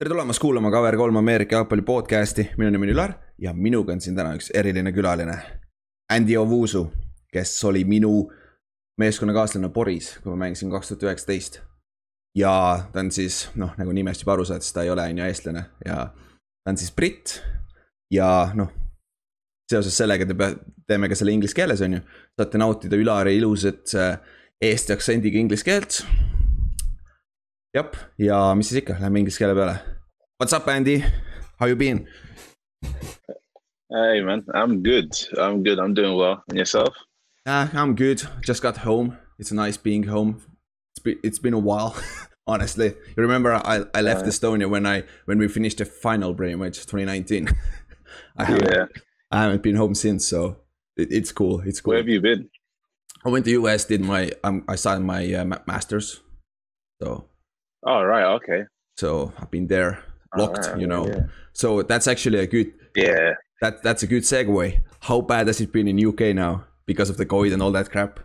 tere tulemast kuulama Cover kolm Ameerika jalgpalli podcast'i, minu nimi on Ülar ja minuga on siin täna üks eriline külaline. Andy Ovusu, kes oli minu meeskonnakaaslane Boris, kui ma mängisin kaks tuhat üheksateist. ja ta on siis noh, nagu nimest juba aru saad, siis ta ei ole on ju eestlane ja ta on siis britt. ja noh, seoses sellega te pea-, teeme ka selle inglise keeles, on ju. saate nautida Ülari ilusat äh, eesti aktsendiga inglise keelt jah, ja mis siis ikka, lähme inglise keele peale. What's up, Andy? How you been? Hey man, I'm good. I'm good. I'm doing well. And yourself? Uh, I'm good. Just got home. It's nice being home. It's been it's been a while, honestly. You remember I, I left uh, Estonia when I when we finished the final brain match 2019. I haven't, yeah. I haven't been home since, so it, it's cool. It's cool. Where have you been? I went to US, did my um, I signed my uh, masters. So Oh right, okay. So I've been there locked, right, you know. Yeah. So that's actually a good yeah. That that's a good segue. How bad has it been in UK now because of the COVID and all that crap?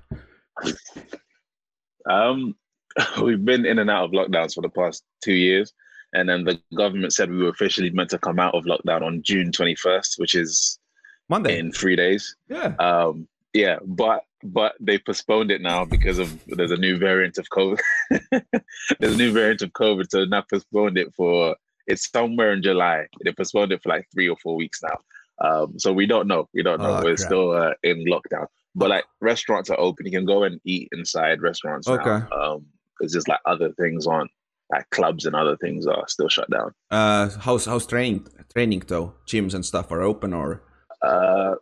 Um, we've been in and out of lockdowns for the past two years, and then the government said we were officially meant to come out of lockdown on June twenty first, which is Monday in three days. Yeah. Um, yeah, but but they postponed it now because of there's a new variant of COVID. there's a new variant of COVID, so now postponed it for it's somewhere in July. They postponed it for like three or four weeks now. Um, so we don't know. We don't know. Oh, We're crap. still uh, in lockdown. But like restaurants are open. You can go and eat inside restaurants. Okay. Now. Um, it's just like other things on like clubs and other things are still shut down. Uh, how's how's training training though? Gyms and stuff are open or? Uh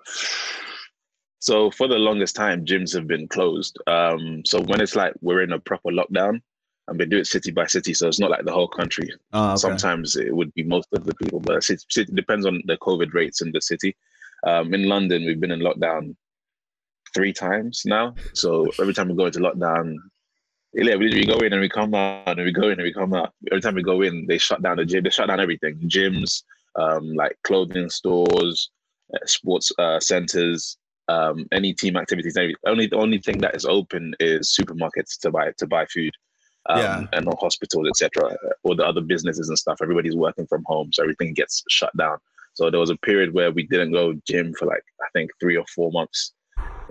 so for the longest time, gyms have been closed. Um, so when it's like we're in a proper lockdown, and we do it city by city, so it's not like the whole country. Oh, okay. Sometimes it would be most of the people, but it, depends on the COVID rates in the city. Um, in London, we've been in lockdown three times now. So every time we go into lockdown, yeah, we, we go in and we come out, and we go in and we come out. Every time we go in, they shut down the gym. They shut down everything: gyms, um, like clothing stores, uh, sports uh, centers, um, any team activities. Only the only thing that is open is supermarkets to buy to buy food, um, yeah. and not hospitals, etc. Or the other businesses and stuff. Everybody's working from home, so everything gets shut down. So there was a period where we didn't go gym for like I think three or four months.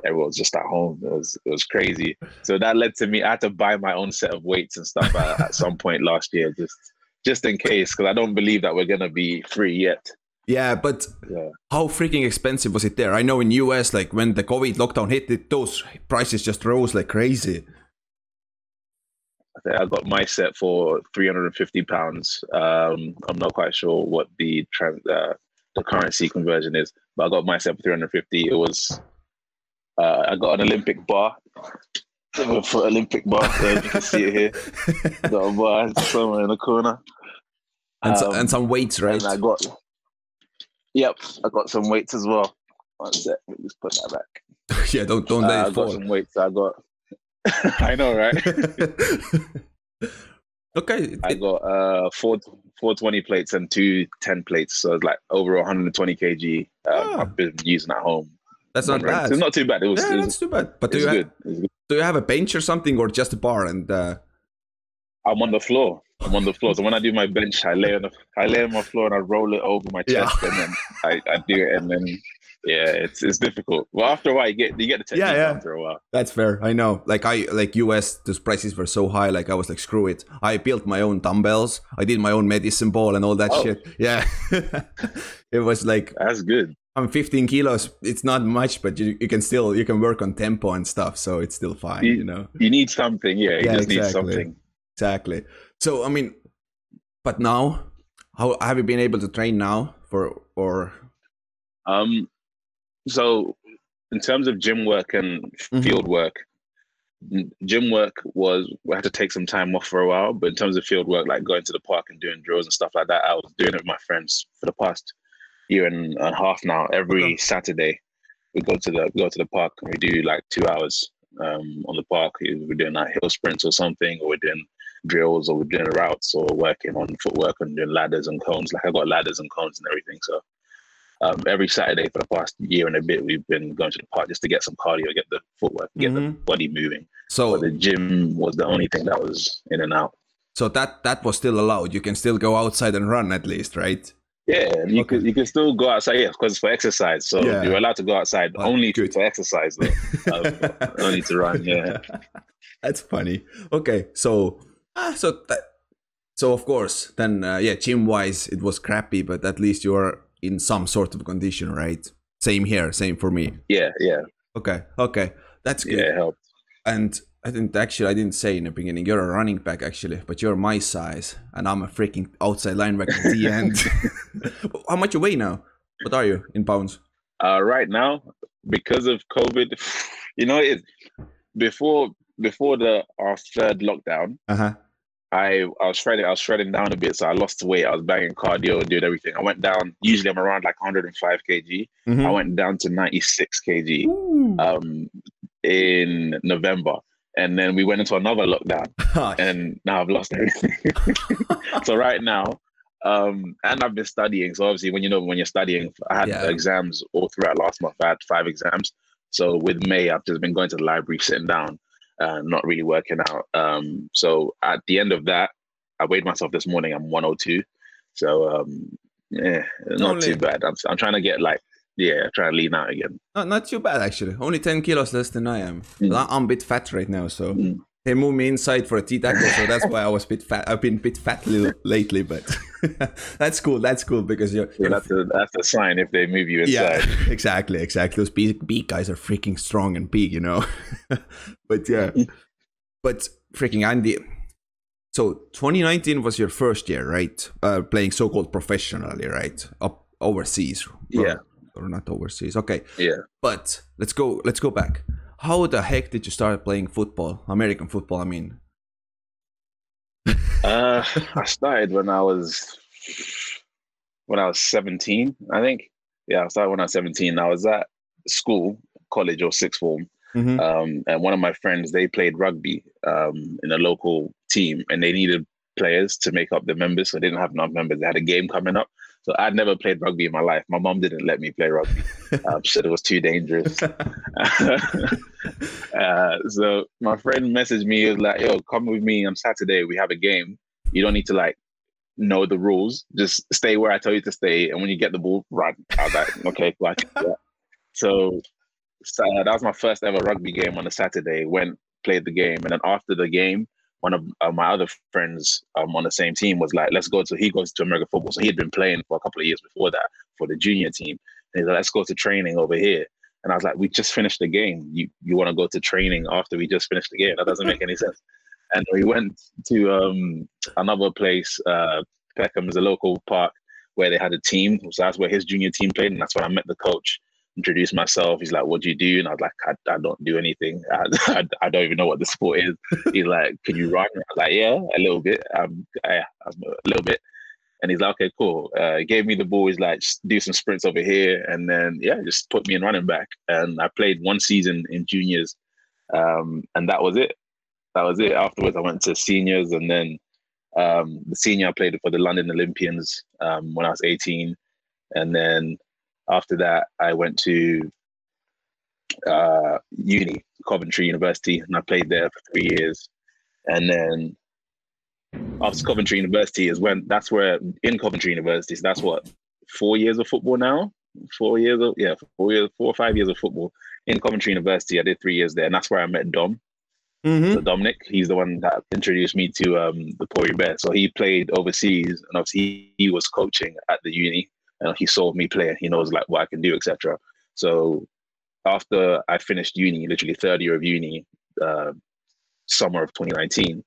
Everyone was just at home. It was it was crazy. So that led to me. I had to buy my own set of weights and stuff at, at some point last year, just just in case, because I don't believe that we're gonna be free yet. Yeah, but yeah. how freaking expensive was it there? I know in US, like when the COVID lockdown hit, it, those prices just rose like crazy. I got my set for three hundred and fifty pounds. Um, I'm not quite sure what the trans, uh, the currency conversion is, but I got my set for three hundred fifty. It was uh, I got an Olympic bar. For Olympic bar, there you can see it here. got a bar somewhere in the corner, and, um, so, and some weights, right? And I got Yep, I got some weights as well. One sec, let me just put that back. yeah, don't don't let uh, it I got some weights. I got. I know, right? okay. I got uh four four twenty plates and two 10 plates, so it's like over 120 kg. Um, oh. I've been using at home. That's not bad. It's not too bad. It was. Yeah, it was, that's too bad. But do you have, do you have a bench or something, or just a bar and? Uh... I'm on the floor. I'm on the floor. So when I do my bench, I lay on the, I lay on my floor and I roll it over my chest, yeah. and then I, I do it, and then yeah, it's it's difficult. Well, after a while, you get you get the technique yeah, yeah. after a while. That's fair. I know. Like I like US, those prices were so high. Like I was like, screw it. I built my own dumbbells. I did my own medicine ball and all that oh. shit. Yeah, it was like that's good. I'm 15 kilos. It's not much, but you, you can still you can work on tempo and stuff, so it's still fine. You, you know, you need something. Yeah, you yeah, just exactly. need something. Exactly. So I mean, but now, how have you been able to train now for or? Um, so in terms of gym work and mm-hmm. field work, gym work was we had to take some time off for a while. But in terms of field work, like going to the park and doing drills and stuff like that, I was doing it with my friends for the past year and a half now. Every okay. Saturday, we go to the go to the park and we do like two hours um, on the park. We're doing like hill sprints or something, or we're doing drills or doing the routes or working on footwork and doing ladders and cones. Like I got ladders and cones and everything. So um, every Saturday for the past year and a bit, we've been going to the park just to get some cardio, get the footwork, get mm-hmm. the body moving. So but the gym was the only thing that was in and out. So that that was still allowed. You can still go outside and run at least, right? Yeah, you okay. can you can still go outside. Yeah, because it's for exercise. So yeah. you're allowed to go outside oh, only good. to exercise, though. um, only to run. Yeah, that's funny. Okay, so ah, so that, so of course, then uh, yeah, gym wise it was crappy, but at least you're in some sort of condition, right? Same here, same for me. Yeah, yeah. Okay, okay, that's good. Yeah, it helped. And I didn't actually I didn't say in the beginning you're a running back actually, but you're my size and I'm a freaking outside linebacker at the end. How much you weigh now? What are you in pounds? Uh, right now, because of COVID, you know, it before before the our third lockdown, uh-huh. I I was shredding I was shredding down a bit, so I lost weight. I was banging cardio, doing everything. I went down. Usually I'm around like 105 kg. Mm-hmm. I went down to 96 kg um, in November and then we went into another lockdown and now i've lost everything so right now um and i've been studying so obviously when you know when you're studying i had yeah. exams all throughout last month i had five exams so with may i've just been going to the library sitting down uh, not really working out um so at the end of that i weighed myself this morning i'm 102 so um yeah not Only. too bad I'm, I'm trying to get like yeah, try to lean out again. Not, not too bad actually. Only ten kilos less than I am. Mm. I'm a bit fat right now, so mm. They moved me inside for a T tackle, so that's why I was a bit fat. I've been a bit fat lately, but that's cool. That's cool because you're. you're that's a that's a sign if they move you inside. Yeah, exactly, exactly. Those big, big guys are freaking strong and big, you know. but yeah, but freaking Andy. So 2019 was your first year, right? Uh, playing so-called professionally, right? Up overseas. Yeah or not overseas. Okay. Yeah. But let's go. Let's go back. How the heck did you start playing football? American football, I mean. uh, I started when I was when I was seventeen. I think. Yeah, I started when I was seventeen. I was at school, college or sixth form, mm-hmm. um, and one of my friends they played rugby um, in a local team, and they needed players to make up the members. So they didn't have enough members. They had a game coming up. So I'd never played rugby in my life. My mom didn't let me play rugby. Um, she said it was too dangerous. uh, so my friend messaged me. He was like, "Yo, come with me on Saturday. We have a game. You don't need to like know the rules. Just stay where I tell you to stay. And when you get the ball, run." I was like, "Okay, yeah." So, so that was my first ever rugby game on a Saturday. Went played the game, and then after the game, one of uh, my other friends um, on the same team was like, let's go to, he goes to American football. So he had been playing for a couple of years before that for the junior team. And he's like, let's go to training over here. And I was like, we just finished the game. You you want to go to training after we just finished the game? That doesn't make any sense. And we went to um, another place, uh, Peckham is a local park where they had a team. So that's where his junior team played. And that's when I met the coach introduced myself. He's like, "What do you do?" And I was like, "I, I don't do anything. I, I, I, don't even know what the sport is." He's like, "Can you run?" I was like, "Yeah, a little bit. Um, yeah, a little bit." And he's like, "Okay, cool." Uh, he gave me the ball. He's like, do some sprints over here," and then yeah, just put me in running back. And I played one season in juniors, um, and that was it. That was it. Afterwards, I went to seniors, and then um, the senior I played for the London Olympians um, when I was 18, and then after that, I went to uh, uni, Coventry University, and I played there for three years. And then after Coventry University is when that's where in Coventry University, so that's what four years of football now. Four years of yeah, four years, four or five years of football in Coventry University. I did three years there, and that's where I met Dom. Mm-hmm. So Dominic, he's the one that introduced me to um, the Pori Bear. So he played overseas, and obviously he, he was coaching at the uni and he saw me play. He knows like what I can do, etc. So after I finished uni, literally third year of uni, uh, summer of 2019,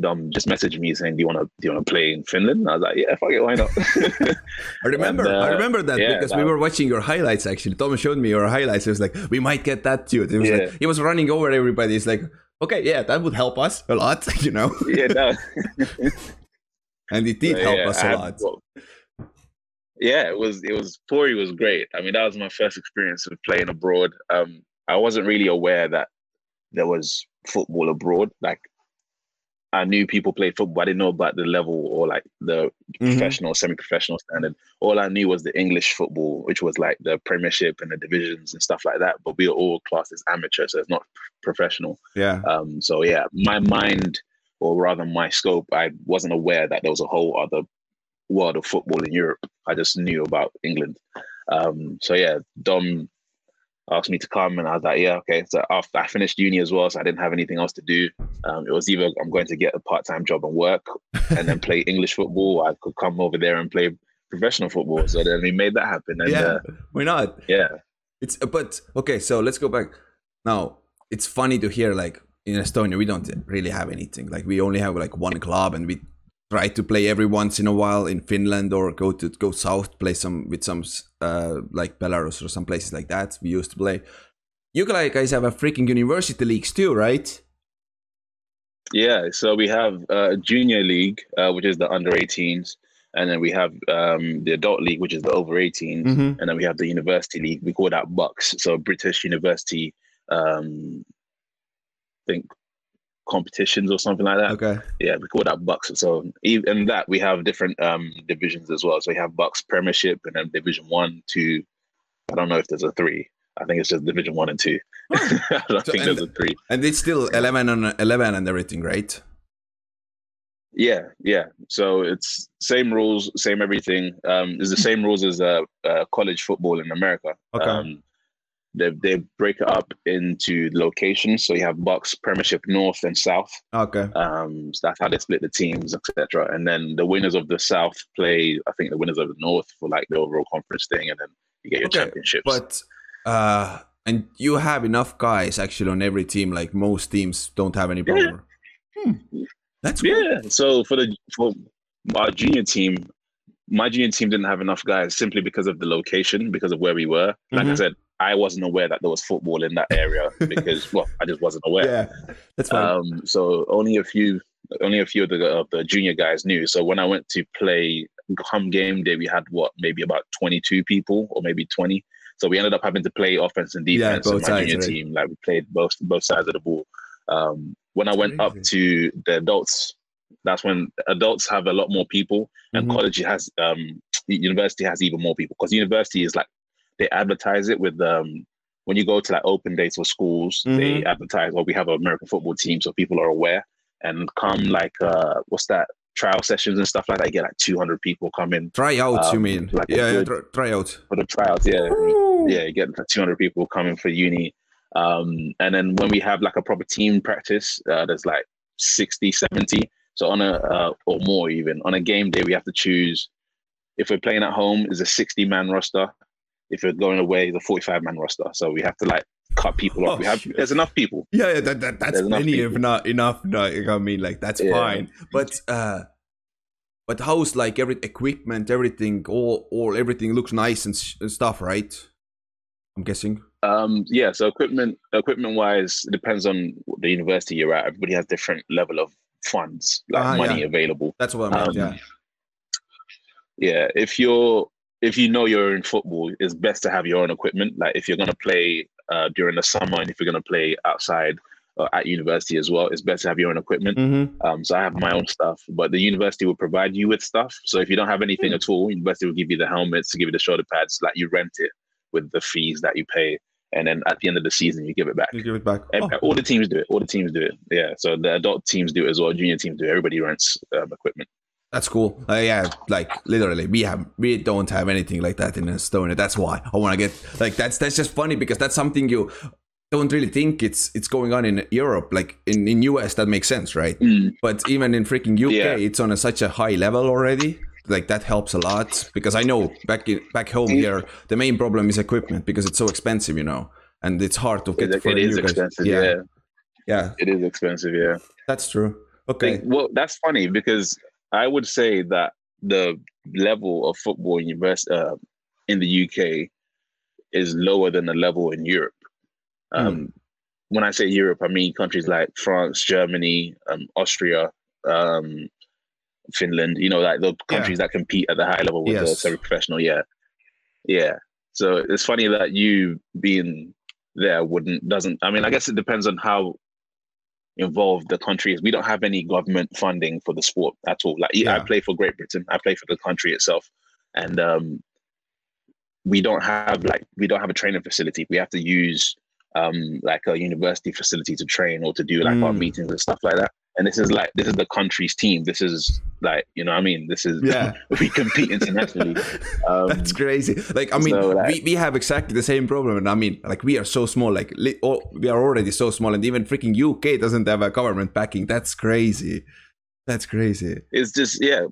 Dom just messaged me saying, "Do you want to do you want to play in Finland?" And I was like, "Yeah, fuck it, why not?" I remember, and, uh, I remember that yeah, because that we were watching your highlights. Actually, Tom showed me your highlights. It was like, "We might get that too." It was yeah. like he was running over everybody. It's like, okay, yeah, that would help us a lot, you know. yeah, that. and it did help yeah, us a lot. Well, yeah, it was it was Pori was great. I mean, that was my first experience of playing abroad. Um, I wasn't really aware that there was football abroad. Like, I knew people played football. I didn't know about the level or like the mm-hmm. professional, semi-professional standard. All I knew was the English football, which was like the Premiership and the divisions and stuff like that. But we are all classed as amateur, so it's not professional. Yeah. Um. So yeah, my mind or rather my scope, I wasn't aware that there was a whole other world of football in Europe. I just knew about England. Um, so yeah, Dom asked me to come, and I was like, yeah, okay. So after I finished uni as well, so I didn't have anything else to do. Um, it was either I'm going to get a part time job and work, and then play English football. I could come over there and play professional football. So then we made that happen. And, yeah, uh, why not? Yeah, it's but okay. So let's go back now. It's funny to hear like in Estonia we don't really have anything. Like we only have like one club, and we try to play every once in a while in Finland or go to go south, play some with some uh, like Belarus or some places like that. We used to play. You guys have a freaking university leagues too, right? Yeah, so we have uh, junior league, uh, which is the under 18s, and then we have um, the adult league, which is the over 18s, mm-hmm. and then we have the university league. We call that BUCS, so British University. Um, I think competitions or something like that. Okay. Yeah, we call that BUCS. So even that we have different um, divisions as well. So we have BUCS Premiership and then Division One, Two. I don't know if there's a three. I think it's just Division One and Two. I don't so, think and, there's a three. And it's still eleven on eleven and everything, right? Yeah, yeah. So it's same rules, same everything. Um, it's the same rules as uh, uh, college football in America. Okay. Um, they, they break it up into locations. So you have BUCS Premiership North and South. Okay. Um, so that's how they split the teams, etc. And then the winners of the South play, I think, the winners of the North for like the overall conference thing, and then you get your okay, championships. But uh, and you have enough guys actually on every team. Like most teams don't have any problem. Yeah. Hmm. That's cool. yeah. So for the for our junior team, my junior team didn't have enough guys simply because of the location, because of where we were. Like mm-hmm. I said, I wasn't aware that there was football in that area because, well, I just wasn't aware. Yeah, that's fine. Um, so only a few, only a few of the, of the junior guys knew. So when I went to play come game day, we had what maybe about twenty two people or maybe twenty. So we ended up having to play offense and defense yeah, in my junior right? team. Like we played both both sides of the ball. Um, when I went crazy. up to the adults, that's when adults have a lot more people, and mm-hmm. college has um, university has even more people because university is like they advertise it with um when you go to like open days for schools, mm-hmm. they advertise, well, we have an American football team, so people are aware. And come like uh what's that trial sessions and stuff like that, you get like 200 people coming. in. Tryouts, um, you mean? Like yeah, yeah try- tryouts. For the tryouts, yeah. Yeah, you get like 200 people coming for uni. Um, and then when we have like a proper team practice, uh, there's like 60, 70. So on a, uh, or more even, on a game day, we have to choose if we're playing at home, is a 60 man roster if you're going away, the 45 man roster. So we have to like cut people off. Oh, we have shit. there's enough people. Yeah, yeah that, that that's many if not enough. No, I mean like that's yeah. fine. But uh but how's like every equipment, everything, all all everything looks nice and, and stuff, right? I'm guessing. Um yeah, so equipment equipment wise it depends on the university you're at. Everybody has different level of funds, like uh, money yeah. available. That's what I mean. Um, yeah. Yeah, if you're if you know you're in football, it's best to have your own equipment. Like if you're going to play uh, during the summer and if you're going to play outside uh, at university as well, it's best to have your own equipment. Mm-hmm. Um, so I have my own stuff, but the university will provide you with stuff. So if you don't have anything mm-hmm. at all, university will give you the helmets, to give you the shoulder pads, like you rent it with the fees that you pay. And then at the end of the season, you give it back. You give it back. Oh. All the teams do it. All the teams do it. Yeah. So the adult teams do it as well. Junior teams do it. Everybody rents um, equipment. That's cool. Uh, yeah, like literally, we have we don't have anything like that in Estonia. That's why I want to get like that's that's just funny because that's something you don't really think it's it's going on in Europe. Like in in US, that makes sense, right? Mm. But even in freaking UK, yeah. it's on a, such a high level already. Like that helps a lot because I know back in, back home mm. here, the main problem is equipment because it's so expensive, you know, and it's hard to get. It, for it is expensive. Yeah. yeah, yeah, it is expensive. Yeah, that's true. Okay. Well, that's funny because I would say that the level of football university uh, in the UK is lower than the level in Europe. Um, mm. When I say Europe, I mean countries like France, Germany, um, Austria, um, Finland. You know, like the countries yeah. that compete at the high level with yes. the semi-professional. Yeah, yeah. So it's funny that you being there wouldn't doesn't. I mean, I guess it depends on how involved the country is. We don't have any government funding for the sport at all. Like yeah. I play for Great Britain, I play for the country itself, and um, we don't have like we don't have a training facility. We have to use um, like a university facility to train or to do like mm. our meetings and stuff like that. And this is like this is the country's team. This is like you know, I mean, this is yeah. we compete internationally. Um, That's crazy. Like I mean, so, like, we, we have exactly the same problem, and I mean, like we are so small. Like li- oh, we are already so small, and even freaking UK doesn't have a government backing. That's crazy. That's crazy. It's just yeah,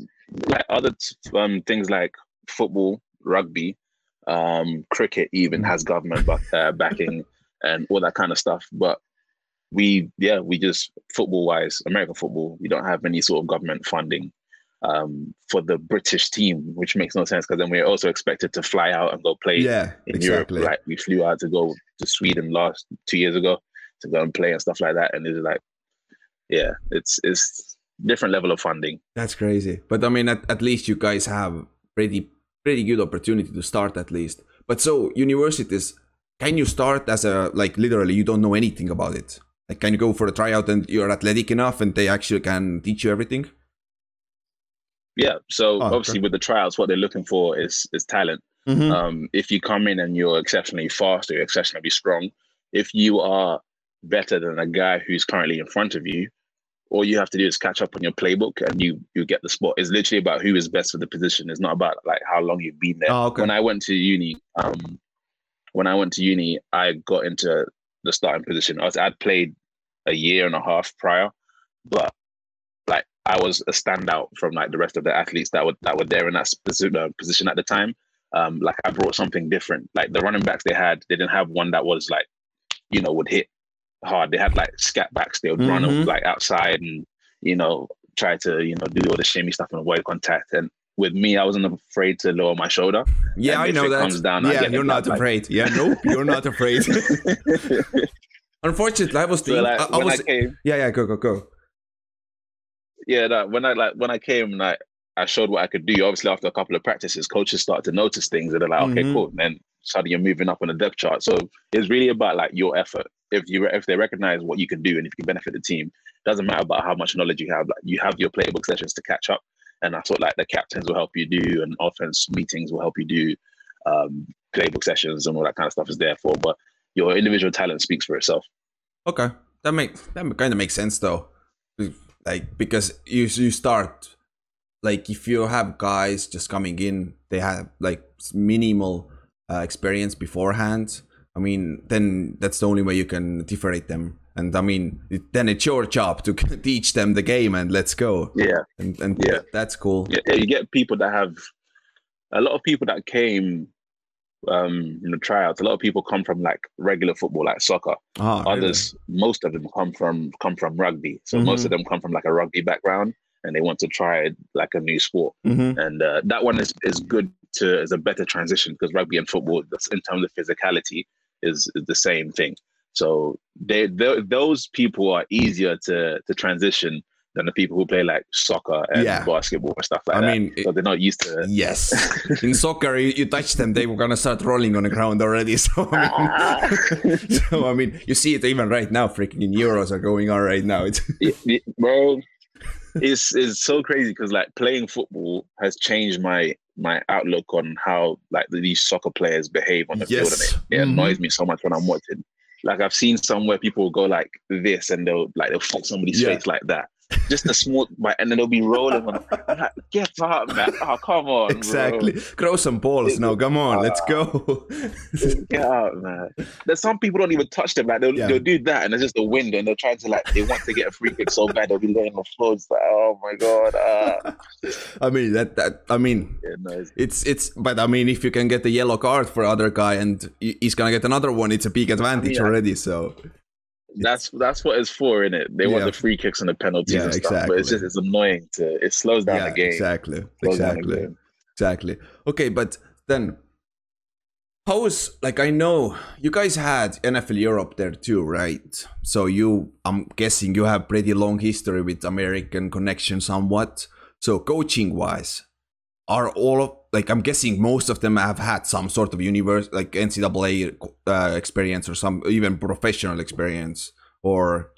like other um, things like football, rugby, um, cricket even has government uh, backing and all that kind of stuff. But we, yeah, we just football wise, American football, we don't have any sort of government funding um, for the British team, which makes no sense because then we're also expected to fly out and go play yeah, in exactly. Europe. Like we flew out to go to Sweden last two years ago to go and play and stuff like that. And it's like, yeah, it's it's different level of funding. That's crazy. But I mean, at, at least you guys have pretty pretty good opportunity to start at least. But so universities, can you start as a like literally you don't know anything about it? Like can you go for a tryout and you're athletic enough and they actually can teach you everything? Yeah. So oh, obviously okay. with the tryouts, what they're looking for is is talent. Mm-hmm. Um, if you come in and you're exceptionally fast or you're exceptionally strong, if you are better than a guy who's currently in front of you, all you have to do is catch up on your playbook and you you get the spot. It's literally about who is best for the position. It's not about like how long you've been there. Oh, okay. When I went to uni, um, when I went to uni, I got into the starting position. I was I'd played a year and a half prior, but like I was a standout from like the rest of the athletes that were that were there in that specific uh, position at the time. Um, like I brought something different. Like the running backs they had, they didn't have one that was like, you know, would hit hard. They had like scat backs. They would mm-hmm. run like outside and you know try to you know do all the shimmy stuff and avoid contact. And with me, I wasn't afraid to lower my shoulder. Yeah, I know that. Comes down, yeah, you're not afraid. Yeah, nope, you're not afraid. Unfortunately, I was. So, like, I, I was. I came, yeah, yeah, go, go, go. Yeah, that, when I like when I came, like I showed what I could do. Obviously, after a couple of practices, coaches start to notice things, and they're like, "Okay, mm-hmm. cool." And then suddenly you're moving up on the depth chart. So it's really about like your effort if you if they recognize what you can do and if you can benefit the team, doesn't matter about how much knowledge you have. Like you have your playbook sessions to catch up, and that's what like the captains will help you do, and offense meetings will help you do. Um, playbook sessions and all that kind of stuff is there for, but your individual talent speaks for itself. Okay, that makes that kind of makes sense though, like because you you start like if you have guys just coming in, they have like minimal uh, experience beforehand I mean, then that's the only way you can differentiate them. And I mean, it, then it's your job to teach them the game and let's go. Yeah. And, and yeah, that's cool. Yeah, you get people that have a lot of people that came um in the tryouts. A lot of people come from like regular football, like soccer. Oh, Others, really? most of them come from come from rugby. So mm-hmm. most of them come from like a rugby background and they want to try like a new sport. Mm-hmm. And uh, that one is is good to as a better transition because rugby and football, in terms of physicality, is, is the same thing. So they, they those people are easier to to transition than the people who play like soccer and yeah. basketball and stuff like I that. I mean, so they're not used to. Yes, in soccer, you, you, touch them, they were gonna start rolling on the ground already. So, I mean, so I mean, you see it even right now. Freaking Euros are going on right now. It's bro, it's it's so crazy because like playing football has changed my my outlook on how like these soccer players behave on the yes. field. And it, it mm-hmm. annoys me so much when I'm watching. Like I've seen somewhere people go like this and they'll like they'll fuck somebody's yeah. face like that just a small bite, and then they'll be rolling on. I'm like, get up, man! Oh, come on, exactly. Bro. Grow some balls now. Come on, uh, let's go. get out, man. There's some people don't even touch them. Like they'll, yeah. they'll do that, and it's just the wind, and they're trying to like they want to get a free kick so bad they'll be laying on the floor. It's like, oh my god. Uh. I mean that that I mean yeah, no, it's, it's it's but I mean if you can get the yellow card for other guy and he's gonna get another one, it's a big advantage already. So that's that's what it's for, in it? They yeah. want the free kicks and the penalties yeah, and stuff, exactly. but it's just it's annoying to it slows down yeah, the game. Exactly, exactly, game. exactly. Okay, but then how's like I know you guys had NFL Europe there too, right? So you, I'm guessing you have pretty long history with American connection, somewhat. So coaching wise, are all of like I'm guessing most of them have had some sort of universe like NCAA uh, experience or some even professional experience or.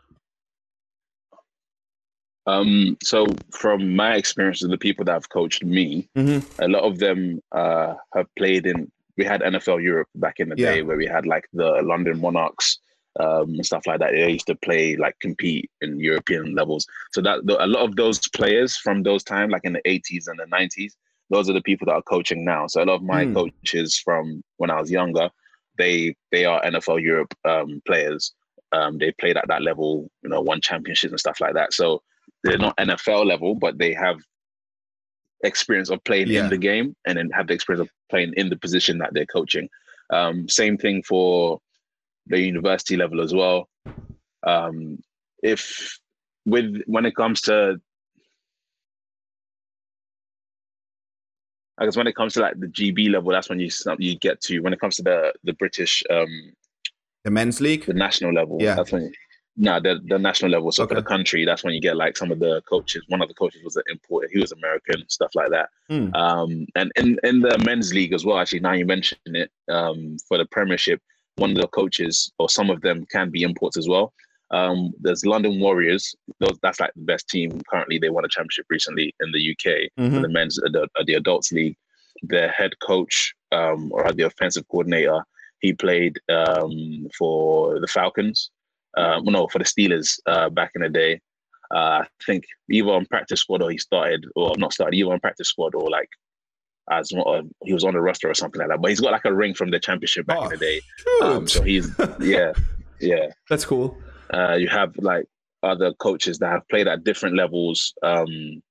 Um, so from my experience with the people that have coached me, mm-hmm. a lot of them uh, have played in. We had NFL Europe back in the yeah. day where we had like the London Monarchs, um, and stuff like that. They used to play like compete in European levels. So that a lot of those players from those times, like in the 80s and the 90s, those are the people that are coaching now. So a lot of my mm. coaches from when I was younger, they they are NFL Europe um, players. Um, they played at that level, you know, won championships and stuff like that. So they're not NFL level, but they have experience of playing yeah. in the game and then have the experience of playing in the position that they're coaching. Um, same thing for the university level as well. Um, if with when it comes to I guess when it comes to like the GB level, that's when you you get to when it comes to the the British um the men's league, the national level. Yeah, that's when. You, no, the the national level. So okay. for the country, that's when you get like some of the coaches. One of the coaches was an importer. He was American, stuff like that. Mm. Um, and in in the men's league as well. Actually, now you mention it, um, for the Premiership, one of the coaches or some of them can be imports as well. Um, there's London Warriors. Those, that's like the best team currently. They won a championship recently in the UK mm-hmm. for the men's uh, the, uh, the adults league. Their head coach um, or the offensive coordinator, he played um, for the Falcons. Uh, well, no, for the Steelers uh, back in the day. Uh, I think either on practice squad or he started, or not started, either on practice squad or like as well, he was on the roster or something like that. But he's got like a ring from the championship back oh, in the day. Um, so he's yeah, yeah. That's cool. Uh, you have like other coaches that have played at different levels um,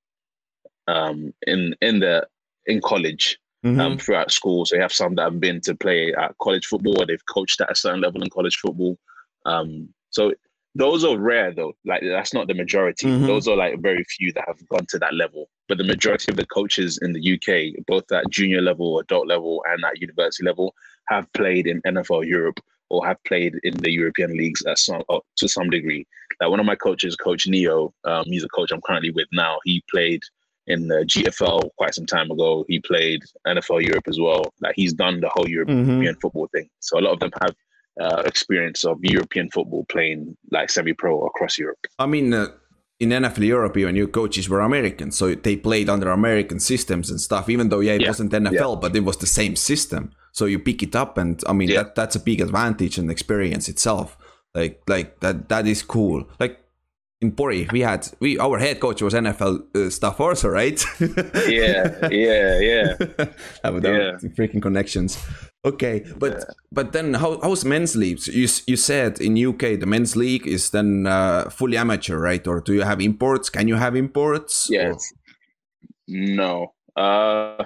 um, in in the in college mm-hmm. um, throughout school. So you have some that have been to play at college football, or they've coached at a certain level in college football. Um, so those are rare though. Like that's not the majority. Mm-hmm. Those are like very few that have gone to that level. But the majority of the coaches in the UK, both at junior level, adult level, and at university level, have played in NFL Europe or have played in the European leagues at some uh, to some degree. Like one of my coaches, Coach Neo, um, he's a coach I'm currently with now. He played in the GFL quite some time ago. He played NFL Europe as well. Like he's done the whole European mm-hmm. football thing. So a lot of them have uh, experience of European football playing like semi-pro across Europe. I mean. Uh in NFL Europe, even your coaches were American, so they played under American systems and stuff. Even though yeah, it yeah. wasn't NFL, yeah. but it was the same system. So you pick it up, and I mean yeah. that that's a big advantage and experience itself. Like like that that is cool. Like in Pori, we had we our head coach was NFL uh, stuff also, right? yeah, yeah, yeah. Have yeah. freaking connections. Okay, but yeah. but then how how's men's leagues? You you said in UK the men's league is then uh, fully amateur, right? Or do you have imports? Can you have imports? Yes. No. Uh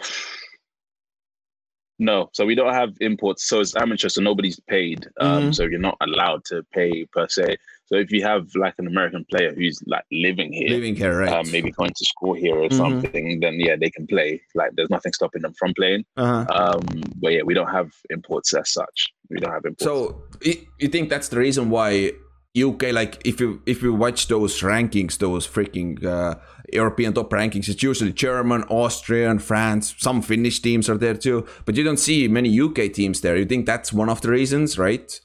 no, so we don't have imports. So it's amateur, so nobody's paid. Um, mm-hmm. So you're not allowed to pay per se. So if you have like an American player who's like living here, living here, right? Um, maybe going to school here or mm-hmm. something, then yeah, they can play. Like there's nothing stopping them from playing. Uh-huh. Um, but yeah, we don't have imports as such. We don't have imports. So you think that's the reason why UK, like if you if you watch those rankings, those freaking uh, European top rankings, it's usually German, Austrian, France. Some Finnish teams are there too, but you don't see many UK teams there. You think that's one of the reasons, right?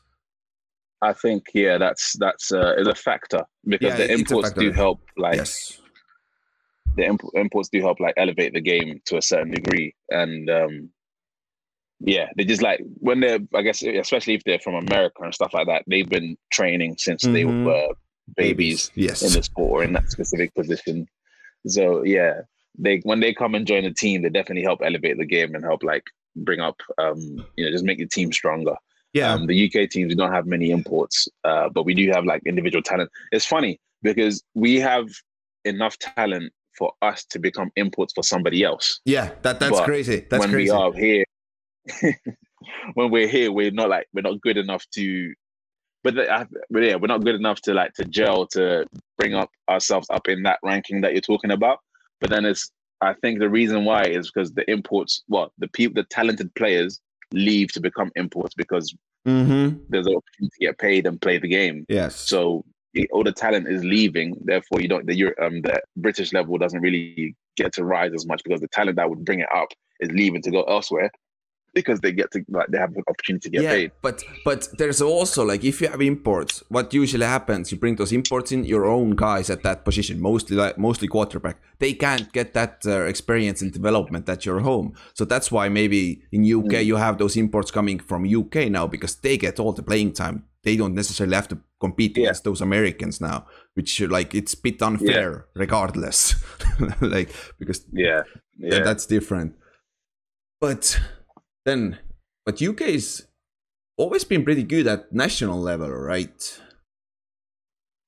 I think yeah, that's that's uh, is a factor because yeah, the imports do help. Like yes. the imp- imports do help like elevate the game to a certain degree, and um, yeah, they just like when they're, I guess, especially if they're from America and stuff like that, they've been training since mm-hmm. they were babies yes. in the sport or in that specific position. So yeah, they when they come and join the team, they definitely help elevate the game and help like bring up, um, you know, just make the team stronger. Yeah, um, the UK teams we don't have many imports, uh, but we do have like individual talent. It's funny because we have enough talent for us to become imports for somebody else. Yeah, that that's but crazy. That's when crazy. we are here when we're here, we're not like we're not good enough to. But, the, but yeah, we're not good enough to like to gel to bring up ourselves up in that ranking that you're talking about. But then it's I think the reason why is because the imports, well, the people, the talented players leave to become imports because mm-hmm. there's an opportunity to get paid and play the game. Yes. So all the talent is leaving. Therefore, you don't the um the British level doesn't really get to rise as much because the talent that would bring it up is leaving to go elsewhere because they get to like they have an opportunity to get yeah, paid. But but there's also like if you have imports, what usually happens, you bring those imports in your own guys at that position, mostly like mostly quarterback. They can't get that uh, experience and development at your home. So that's why maybe in UK mm. you have those imports coming from UK now because they get all the playing time they don't necessarily have to compete against those Americans now, which like it's a bit unfair yeah. regardless. like because yeah, yeah. that's different. But then, but UK is always been pretty good at national level, right?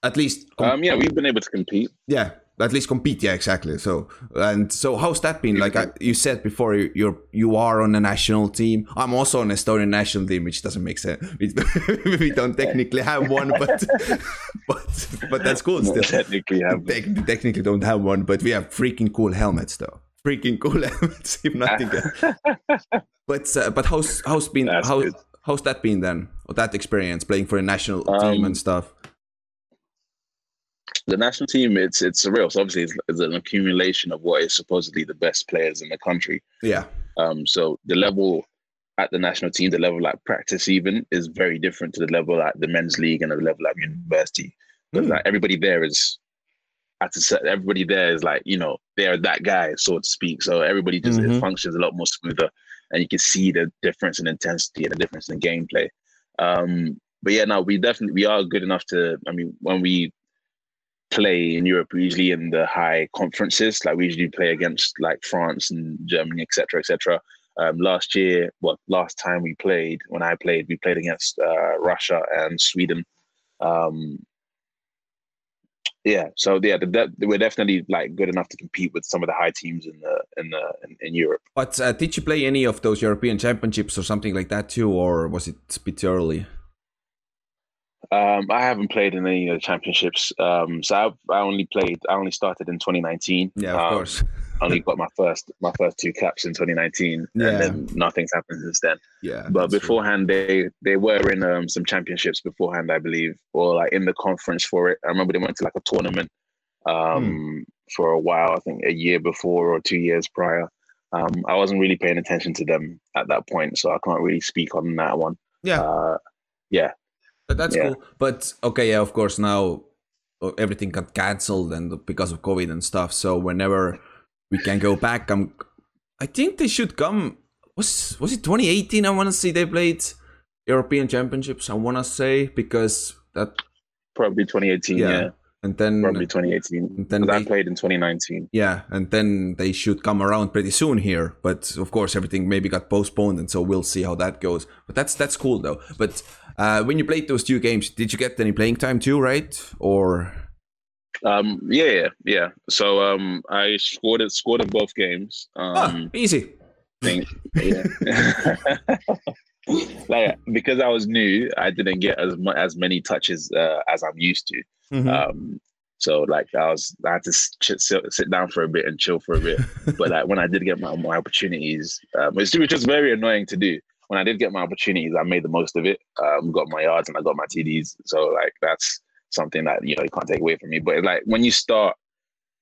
At least, um, yeah, we've been able to compete. Yeah, at least compete yeah exactly. So and so how's that been? Like I, you said before you're you are on a national team. I'm also on estonian national team which doesn't make sense. We, we don't technically have one but but but that's cool still. technically have Te- technically don't have one but we have freaking cool helmets though freaking cool helmets if nothing but uh, but how's how's been that's how good. how's that been then that experience playing for a national um, team and stuff the national team, it's it's surreal. So obviously, it's, it's, an accumulation of what is supposedly the best players in the country. Yeah. Um. So the level at the national team, the level like practice even is very different to the level at the men's league and the level at university. Because mm. like everybody there is at a everybody there is like you know they're that guy so to speak. So everybody just mm-hmm. functions a lot more smoother, and you can see the difference in intensity and the difference in gameplay. Um, but yeah, no, we definitely we are good enough to. I mean, when we play in Europe usually in the high conferences. Like we usually play against like France and Germany, etc., etc. Um, last year, well, last time we played, when I played, we played against uh, Russia and Sweden. Um, yeah, so yeah, the, the, we're definitely like good enough to compete with some of the high teams in the in the in, in Europe. But uh, did you play any of those European Championships or something like that too, or was it a bit early? Um, I haven't played in any of the championships. Um, so I, I only played. I only started in 2019. Yeah, of um, course. only got my first my first two caps in 2019, yeah. and then nothing's happened since then. Yeah. But beforehand, true. they they were in um, some championships beforehand, I believe, or like in the conference for it. I remember they went to like a tournament um, hmm. for a while. I think a year before or two years prior. Um, I wasn't really paying attention to them at that point, so I can't really speak on that one. Yeah. Uh, yeah. But that's yeah. cool. But okay, yeah, of course now uh, everything got cancelled and because of COVID and stuff. So whenever we can go back, I'm. I think they should come. Was was it 2018? I want to see they played European Championships. I want to say because that probably 2018. Yeah. yeah. And then probably 2018. And then they, I played in 2019. Yeah, and then they should come around pretty soon here. But of course, everything maybe got postponed, and so we'll see how that goes. But that's that's cool though. But uh, when you played those two games, did you get any playing time too, right? Or um, yeah, yeah. So um, I scored it, scored in both games. Um, ah, easy. Think, yeah. like because I was new, I didn't get as much as many touches uh, as I'm used to. Mm-hmm. Um, so like I was, I had to sit, sit, down for a bit and chill for a bit. but like when I did get my, my opportunities, um, which, which was very annoying to do when I did get my opportunities, I made the most of it. Um, got my yards and I got my TDs. So like that's something that you know you can't take away from me. But like when you start,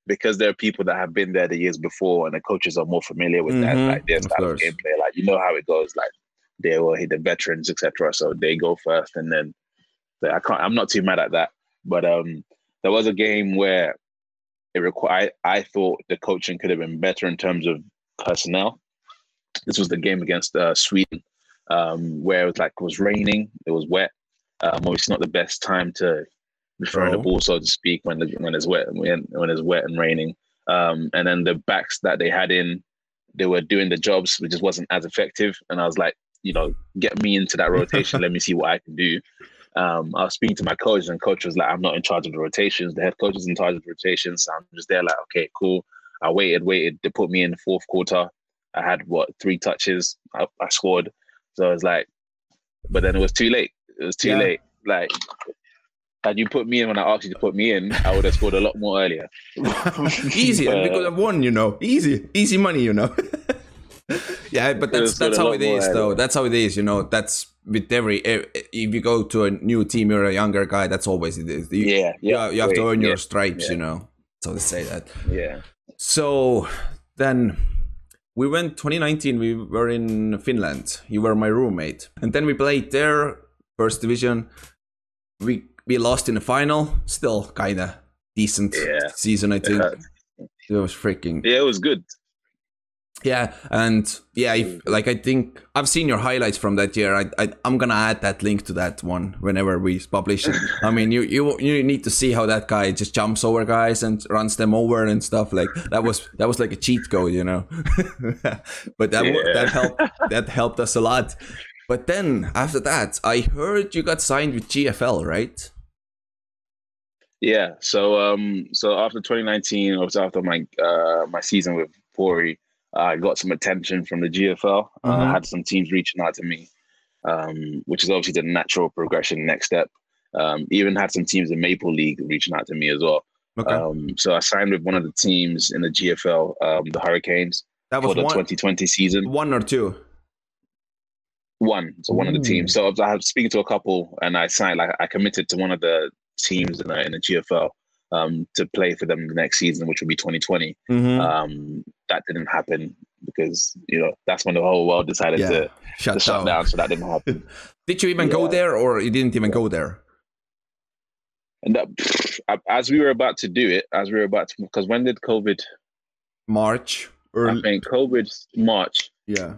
because there are people that have been there the years before, and the coaches are more familiar with mm-hmm. that, like their style of gameplay. Like you know how it goes. Like they will hit the veterans, etc. So they go first, and then I can't. I'm not too mad at that. But um, there was a game where it required. I thought the coaching could have been better in terms of personnel. This was the game against uh, Sweden um, where it was like it was raining, it was wet. Um, obviously, not the best time to throwing oh. the ball, so to speak, when the, when it's wet when, when it's wet and raining. Um, and then the backs that they had in, they were doing the jobs, which just wasn't as effective. And I was like, you know, get me into that rotation. let me see what I can do. Um, I was speaking to my coach, and coach was like, "I'm not in charge of the rotations. The head coach is in charge of the rotations." So I'm just there, like, "Okay, cool." I waited, waited. They put me in the fourth quarter. I had what three touches. I, I scored. So I was like, but then it was too late. It was too yeah. late. Like, had you put me in when I asked you to put me in, I would have scored a lot more earlier. Easier uh, because I won. You know, easy, easy money. You know. yeah, but that's that's how it is, though. That's how it is. You know, that's with every if you go to a new team, you're a younger guy. That's always it is. You, yeah, yeah. You, you have to earn yeah, your stripes. Yeah. You know, so to say that. Yeah. So then we went 2019 we were in finland you were my roommate and then we played there first division we we lost in the final still kind of decent yeah. season i think yeah. it was freaking yeah it was good Yeah, and yeah, if, mm. like I think I've seen your highlights from that year. I, I am gonna add that link to that one whenever we publish it. I mean, you you you need to see how that guy just jumps over guys and runs them over and stuff. Like that was that was like a cheat code, you know. but that yeah. that helped that helped us a lot. But then after that, I heard you got signed with GFL, right? Yeah. So um so after 2019, it was after my uh my season with Pori I got some attention from the GFL. Mm-hmm. Uh, I had some teams reaching out to me, um, which is obviously the natural progression next step. Um, even had some teams in Maple League reaching out to me as well. Okay. Um, so I signed with one of the teams in the GFL, um, the Hurricanes, that was for the one, 2020 season. One or two? One. So one Ooh. of the teams. So I was speaking to a couple, and I signed. Like I committed to one of the teams in the, in the GFL um, to play for them the next season, which would be 2020. Mm-hmm. Um, that didn't happen because you know that's when the whole world decided yeah. to, shut, to shut down. So that didn't happen. Did you even yeah. go there, or you didn't even go there? And that, as we were about to do it, as we were about to, because when did COVID? March. Early... I think COVID March. Yeah.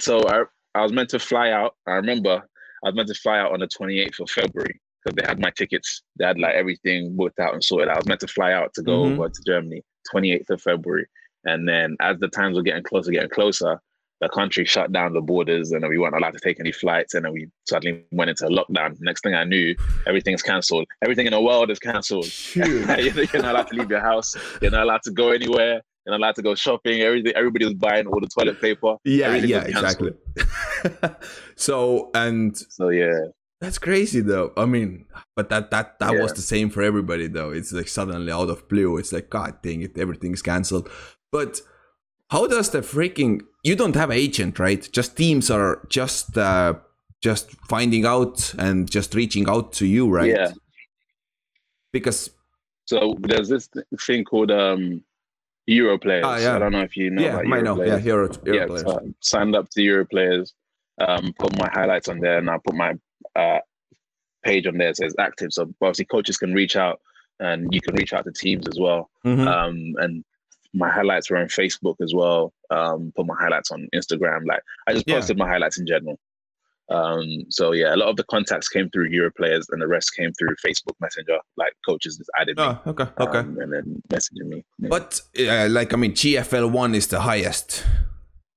So I I was meant to fly out. I remember I was meant to fly out on the 28th of February because they had my tickets. They had like everything booked out and sorted out. I was meant to fly out to go mm-hmm. over to Germany 28th of February. And then as the times were getting closer, getting closer, the country shut down the borders and we weren't allowed to take any flights. And then we suddenly went into lockdown. Next thing I knew, everything's cancelled. Everything in the world is cancelled. you're not allowed to leave your house. You're not allowed to go anywhere. You're not allowed to go shopping. Everything. Everybody was buying all the toilet paper. Yeah, Everything yeah, exactly. so and so yeah. That's crazy though. I mean, but that that that yeah. was the same for everybody though. It's like suddenly out of blue. It's like God dang it, everything's cancelled. But how does the freaking you don't have agent right? Just teams are just uh just finding out and just reaching out to you, right? Yeah. Because so there's this thing called um Euro players. Oh, yeah. I don't know if you know yeah, about Euro know. Players. Yeah, Euro, Euro yeah, players. So signed up to Euro players, um, put my highlights on there, and I put my uh, page on there says active. So obviously coaches can reach out and you can reach out to teams as well. Mm-hmm. Um, and my highlights were on Facebook as well. Um, put my highlights on Instagram. Like I just posted yeah. my highlights in general. Um, so yeah, a lot of the contacts came through Euro players, and the rest came through Facebook Messenger. Like coaches just added me. Oh, okay, okay, um, and then messaging me. Yeah. But uh, like I mean, GFL one is the highest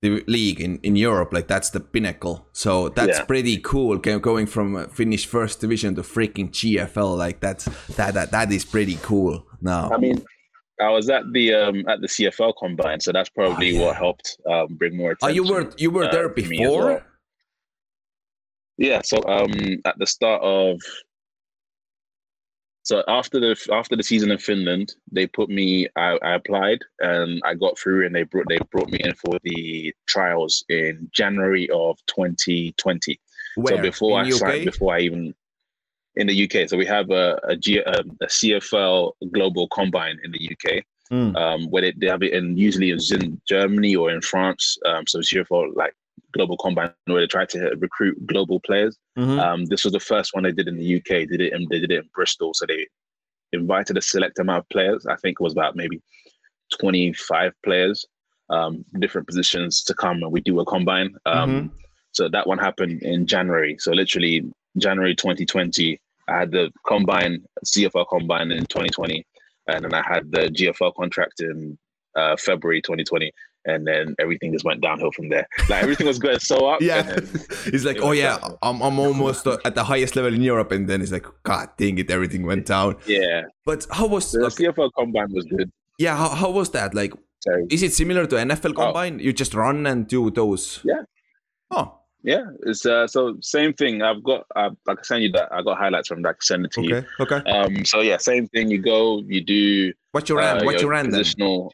the league in, in Europe. Like that's the pinnacle. So that's yeah. pretty cool. Going from Finnish first division to freaking GFL, like that's that that that is pretty cool. Now, I mean, I was at the um at the CFL combine, so that's probably oh, yeah. what helped um, bring more attention. Oh, you were you were uh, there before? Well. Yeah. So um at the start of so after the after the season in Finland, they put me. I, I, applied and I got through, and they brought they brought me in for the trials in January of 2020. Where? So before in I signed, before I even in the UK. So we have a a, G, a, a CFL Global Combine in the UK, mm. um, where they, they have it in usually it's in Germany or in France. Um, so CFL like global combine where they tried to recruit global players. Mm-hmm. Um, this was the first one they did in the UK. They did it in, they did it in Bristol. So they invited a select amount of players. I think it was about maybe 25 players, um, different positions to come and we do a combine. Um, mm-hmm. So that one happened in January. So literally January 2020, I had the combine, CFL combine in 2020. And then I had the GFL contract in uh, February 2020 and then everything just went downhill from there. Like everything was going so up. yeah, he's like, oh yeah, I'm I'm almost at the highest level in Europe, and then he's like, God dang it, everything went down. Yeah. But how was the like, CFL combine was good? Yeah, how, how was that? Like, Sorry. is it similar to NFL oh. combine? Oh. You just run and do those. Yeah. Oh. Yeah, it's uh, so same thing. I've got uh, like I send you that. I got highlights from that. Send it to okay. you. Okay. Um. So yeah, same thing. You go. You do. What you ran? Uh, what you ran? Positional. Then?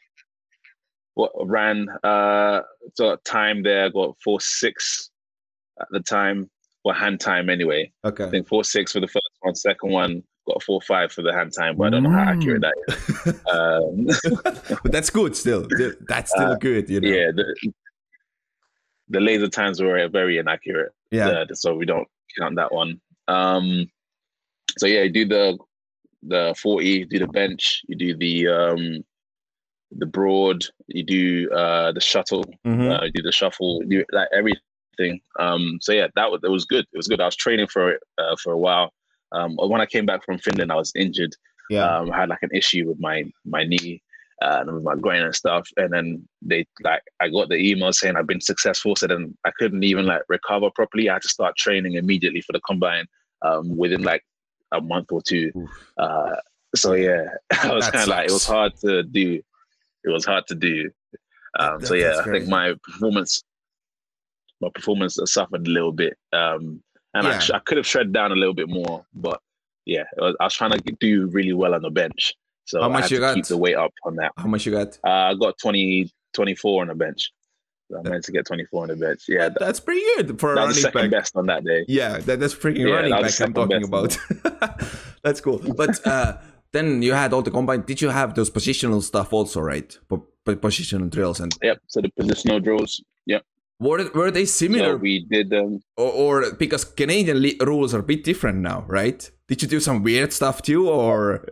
What ran uh so time there got four six at the time or hand time anyway. Okay. I think four six for the first one, second one got four five for the hand time, but I don't know how accurate that is. um, but that's good still. That's still uh, good, you know. Yeah. The, the laser times were very inaccurate. Yeah. Uh, so we don't count that one. Um so yeah, you do the the 40, do the bench, you do the um the broad, you do uh, the shuttle, mm-hmm. uh, you do the shuffle, you do like everything. Um, so yeah, that was it was good. It was good. I was training for it uh, for a while. Um, when I came back from Finland, I was injured. Yeah, um, I had like an issue with my my knee uh, and with my groin and stuff. And then they like I got the email saying I've been successful. So then I couldn't even like recover properly. I had to start training immediately for the combine um, within like a month or two. Uh, so yeah, I was kind of like it was hard to do. It was hard to do. Um, so yeah, I think my performance, my performance suffered a little bit, um, and yeah. I, I, could have shred down a little bit more. But yeah, was, I was trying to do really well on the bench. So how much you got? Keep the weight up on that. How much you got? Uh, I got 20, 24 on the bench. I meant to get 24 on the bench. Yeah, that, that's pretty good for that was the second back. best on that day. Yeah, that, that's freaking yeah, running back I'm talking about. that's cool. But uh, then you had all the combine. Did you have those positional stuff also, right? positional drills and. Yep. So the positional drills. Yep. Were, were they similar? So we did them. Or, or because Canadian rules are a bit different now, right? Did you do some weird stuff too, or?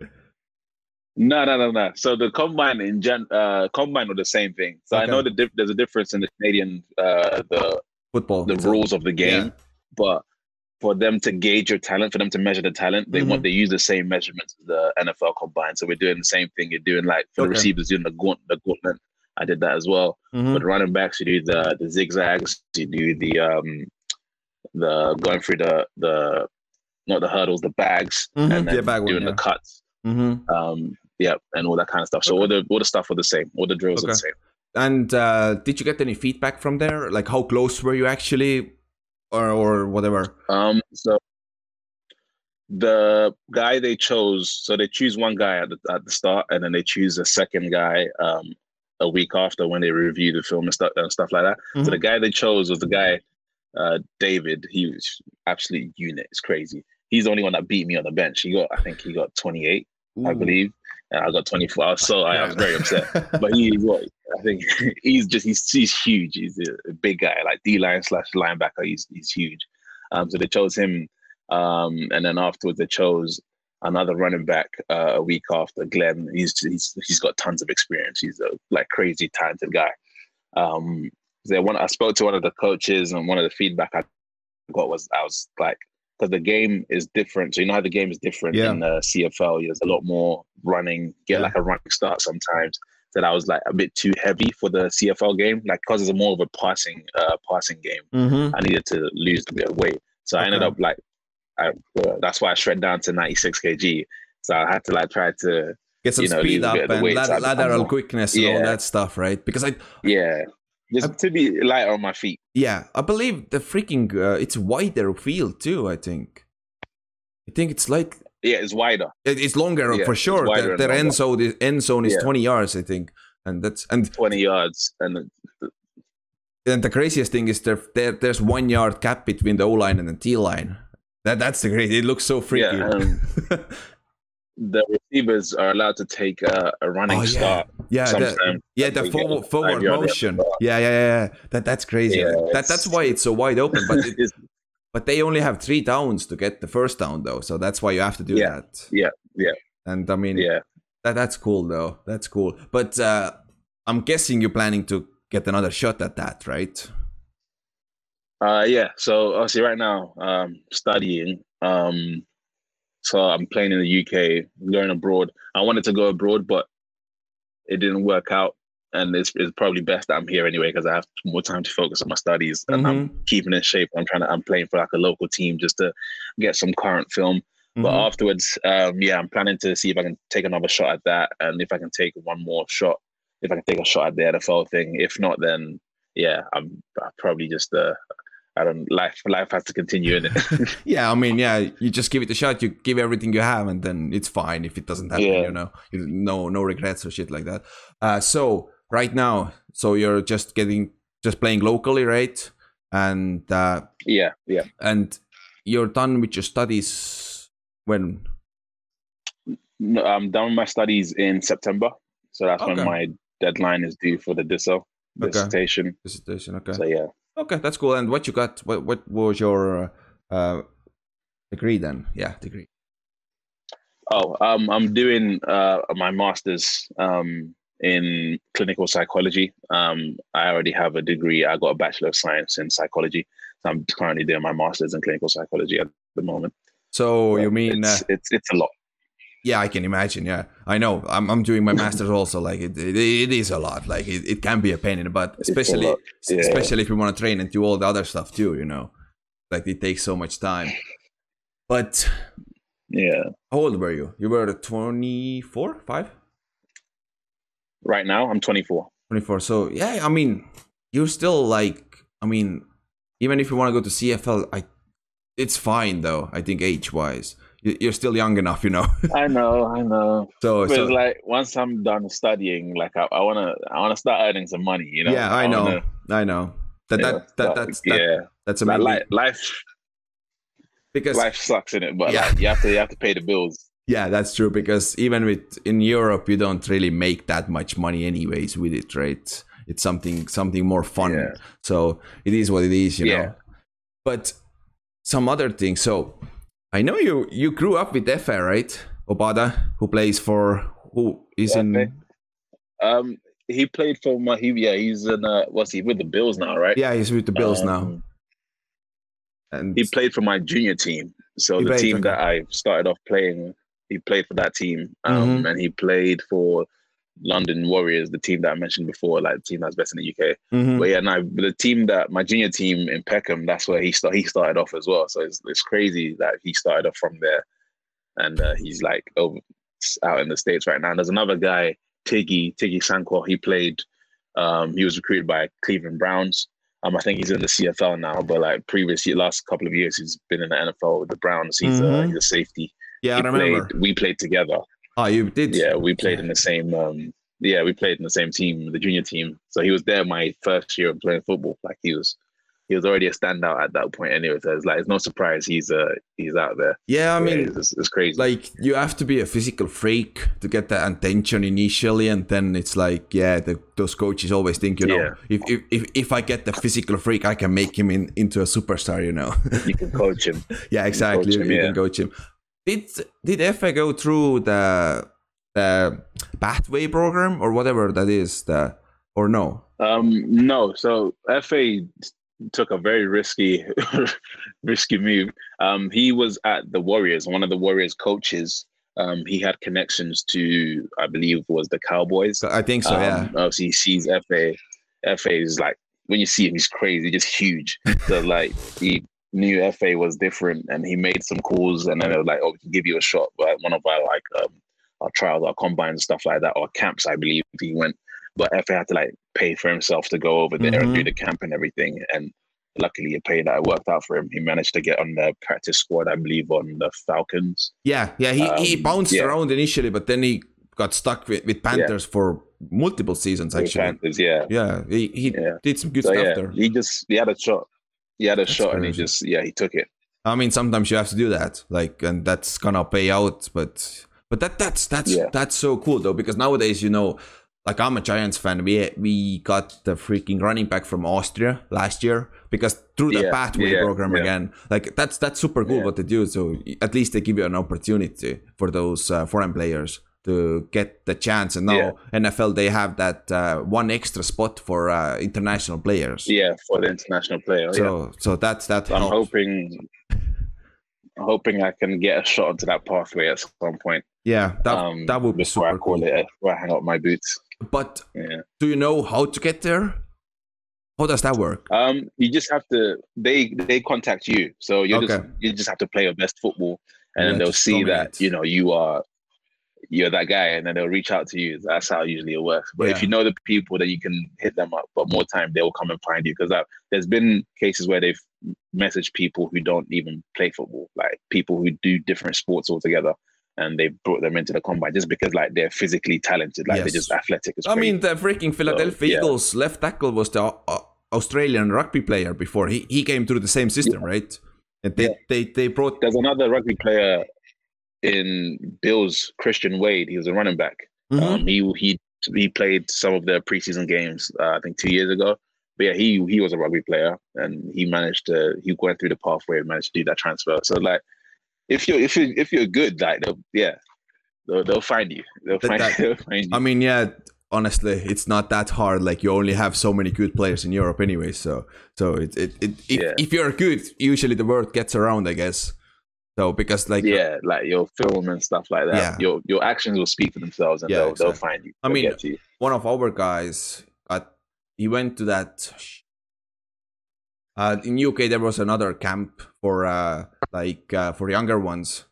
No, no, no, no. So the combine in gen, uh, combine are the same thing. So okay. I know the dif- there's a difference in the Canadian uh, the football, the rules of the game, yeah. but for them to gauge your talent, for them to measure the talent, they mm-hmm. want they use the same measurements as the NFL combine. So we're doing the same thing. You're doing like for okay. the receivers doing the gaunt, the gauntlet. I did that as well. Mm-hmm. But running backs, you do the the zigzags, you do the um the going through the the not the hurdles, the bags, mm-hmm. and then yeah, bag doing one, yeah. the cuts. Mm-hmm. Um, yeah, and all that kind of stuff. So okay. all the all the stuff were the same. All the drills okay. are the same. And uh, did you get any feedback from there? Like how close were you actually, or or whatever? Um. So the guy they chose, so they choose one guy at the at the start, and then they choose a second guy um a week after when they review the film and stuff and stuff like that. Mm-hmm. So the guy they chose was the guy uh David. He was absolutely unit. It's crazy. He's the only one that beat me on the bench. He got, I think, he got 28, Ooh. I believe and I got 24 hours. So I, I was very upset. but he, what I think he's just he's he's huge. He's a, big guy, like D line slash linebacker. He's he's huge. Um, so they chose him, um, and then afterwards they chose another running back uh, a week after Glenn. He's he's he's got tons of experience. He's a like crazy talented guy. Um, so one I spoke to one of the coaches, and one of the feedback I got was I was like because the game is different. So you know how the game is different yeah. in the CFL. There's a lot more running, get yeah. like a running start sometimes. That I was like a bit too heavy for the CFL game, like because it's more of a passing, uh, passing game. Mm-hmm. I needed to lose a bit of weight, so okay. I ended up like, I, uh, that's why I shred down to 96 kg. So I had to like try to get some you know, speed up and lat- lateral quickness and yeah. all that stuff, right? Because I yeah just I, to be light on my feet. Yeah, I believe the freaking uh, it's wider field too. I think. I think it's like. Yeah, it's wider. It's longer yeah, for sure. Their, their end zone, the end zone is yeah. twenty yards, I think, and that's and twenty yards, and and the craziest thing is there, there there's one yard gap between the O line and the D line. That that's the great. It looks so freaky. Yeah, um, the receivers are allowed to take a, a running oh, yeah. start. Yeah, the, yeah, the forward, forward motion. Yeah, yeah, yeah. That that's crazy. Yeah, that that's why it's so wide open. But it, but they only have three downs to get the first down though, so that's why you have to do yeah, that. Yeah, yeah. And I mean, yeah, that that's cool though. That's cool. But uh, I'm guessing you're planning to get another shot at that, right? Uh, yeah. So obviously, right now, um, studying. Um, so I'm playing in the UK, going abroad. I wanted to go abroad, but it didn't work out. And it's, it's probably best that I'm here anyway because I have more time to focus on my studies and mm-hmm. I'm keeping in shape. I'm trying to I'm playing for like a local team just to get some current film. Mm-hmm. But afterwards, um, yeah, I'm planning to see if I can take another shot at that, and if I can take one more shot, if I can take a shot at the NFL thing. If not, then yeah, I'm, I'm probably just uh, I don't life life has to continue in it. yeah, I mean, yeah, you just give it a shot. You give everything you have, and then it's fine if it doesn't happen. Yeah. You know, you, no no regrets or shit like that. Uh, so right now, so you're just getting just playing locally, right? And uh, yeah, yeah, and you're done with your studies when? No, I'm done with my studies in September, so that's okay. when my deadline is due for the DISO dissertation. Okay. Dissertation, okay. So yeah. Okay, that's cool. And what you got? What what was your uh, degree then? Yeah, degree. Oh, um, I'm doing uh, my master's um, in clinical psychology. Um, I already have a degree. I got a bachelor of science in psychology. So I'm currently doing my master's in clinical psychology at the moment. So you mean it's, uh, it's, it's a lot. Yeah, I can imagine. Yeah, I know. I'm I'm doing my master's also. Like it, it, it is a lot. Like it, it can be a pain in the butt, especially yeah. especially if you want to train and do all the other stuff too. You know, like it takes so much time. But yeah, how old were you? You were 24, five. Right now, I'm 24. 24. So yeah, I mean, you're still like, I mean, even if you want to go to CFL, I, it's fine though. I think age wise you're still young enough, you know. I know, I know. So, but so like once I'm done studying, like I, I, wanna, I wanna start earning some money, you know. Yeah, I, I know, wanna, I know. That that, that, that that's that, yeah, that's amazing. Like, life, because life sucks in it, but yeah. Like, you have to, you have to pay the bills. Yeah, that's true. Because even with in Europe, you don't really make that much money, anyways, with it, right? It's something something more fun. Yeah. So it is what it is, you yeah. know. But some other things. So I know you you grew up with Efe, right? Obada, who plays for who is yeah, in. Um, he played for yeah, he's in. Uh, what's he with the Bills now, right? Yeah, he's with the Bills um, now. And he played for my junior team. So the team that I started off playing, he played for that team, um, mm-hmm. and he played for London Warriors, the team that I mentioned before, like the team that's best in the UK. Mm-hmm. But yeah, no, the team that my junior team in Peckham, that's where he start, he started off as well. So it's, it's crazy that he started off from there, and uh, he's like over out in the states right now. And there's another guy, Tiggy Tiggy Sanko. He played. Um, he was recruited by Cleveland Browns. Um, I think he's in the CFL now, but like previous year, last couple of years, he's been in the NFL with the Browns. He's mm-hmm. a he's a safety. Yeah, he I remember. Played, we played together. Oh, you did? Yeah, we played in the same. Um, yeah, we played in the same team, the junior team. So he was there my first year of playing football. Like he was, he was already a standout at that point. Anyway, so it's like it's no surprise he's uh he's out there. Yeah, I mean, it's, it's, crazy. Like you have to be a physical freak to get that attention initially, and then it's like, yeah, the, those coaches always think, you know, yeah. if, if if if I get the physical freak, I can make him in, into a superstar. You know, you can coach him. yeah, exactly. You, him, you yeah. can coach him. Did did Efe go through the the pathway program or whatever that is the or no? Um no. So Efe took a very risky risky move. Um he was at the warriors one of the warriors coaches. Um he had connections to i believe was the cowboys. I think so um, yeah obviously he sees Efe Efe is like when you see him he's crazy just huge. So like he knew Efe was different and he made some calls and then they were like, oh, we can give you a shot. But one of our like um, our trials, our combines stuff like that, or camps, I believe he went. But Efe had to like pay for himself to go over there mm-hmm. and do mm-hmm. the camp and everything. And luckily, a pay that worked out for him. He managed to get on the practice squad, I believe, on the Falcons. Yeah, yeah, he, um, he bounced yeah. around initially, but then he got stuck with, with Panthers yeah. for multiple seasons. Actually, Panthers, yeah, yeah, he, he yeah. did some good so, stuff there. He just he had a shot. He had a that's shot, crazy. and he just yeah, he took it. I mean, sometimes you have to do that, like, and that's gonna pay out, but but that that's that's yeah. that's so cool though because nowadays you know, like I'm a Giants fan. We we got the freaking running back from Austria last year because through the yeah, pathway yeah, program again. Like that's that's super cool what they do. So at least they give you an opportunity for those uh, foreign players to get the chance. And now NFL they have that uh, one extra spot for uh, international players. Yeah, for the international player. So so that's that. I'm hoping hoping I can get a shot onto that pathway at some point. Yeah, that um, that would be super I call cool. it where I hang up my boots. But yeah. do you know how to get there? How does that work? Um, you just have to they they contact you, so you okay. just you just have to play your best football, and yeah, then they'll see dominate. that you know you are you're that guy, and then they'll reach out to you. That's how usually it works. But yeah. if you know the people, then you can hit them up. But more time, they will come and find you because there's been cases where they've messaged people who don't even play football, like people who do different sports altogether. And they brought them into the combine just because, like, they're physically talented, like yes. they're just athletic. I mean, the freaking Philadelphia so, yeah. Eagles left tackle was the uh, Australian rugby player before. He he came through the same system, yeah. right? And they, they they brought. There's another rugby player in Bills, Christian Wade. He was a running back. Mm-hmm. Um, he he he played some of the preseason games. Uh, I think two years ago. But yeah, he he was a rugby player, and he managed to he went through the pathway and managed to do that transfer. So like, if you're if you if you're good, like they'll, yeah, they'll, they'll find you. They'll find, that, they'll find you. I mean, yeah, honestly, it's not that hard. Like you only have so many good players in Europe anyway. So so it it, it if, yeah. if you're good, usually the word gets around, I guess. So because like yeah, like your film and stuff like that, yeah. your your actions will speak for themselves and yeah, they'll, exactly. they'll find you. I mean, you. one of our guys got he went to that. Uh, in UK, there was another camp for uh, like uh, for younger ones,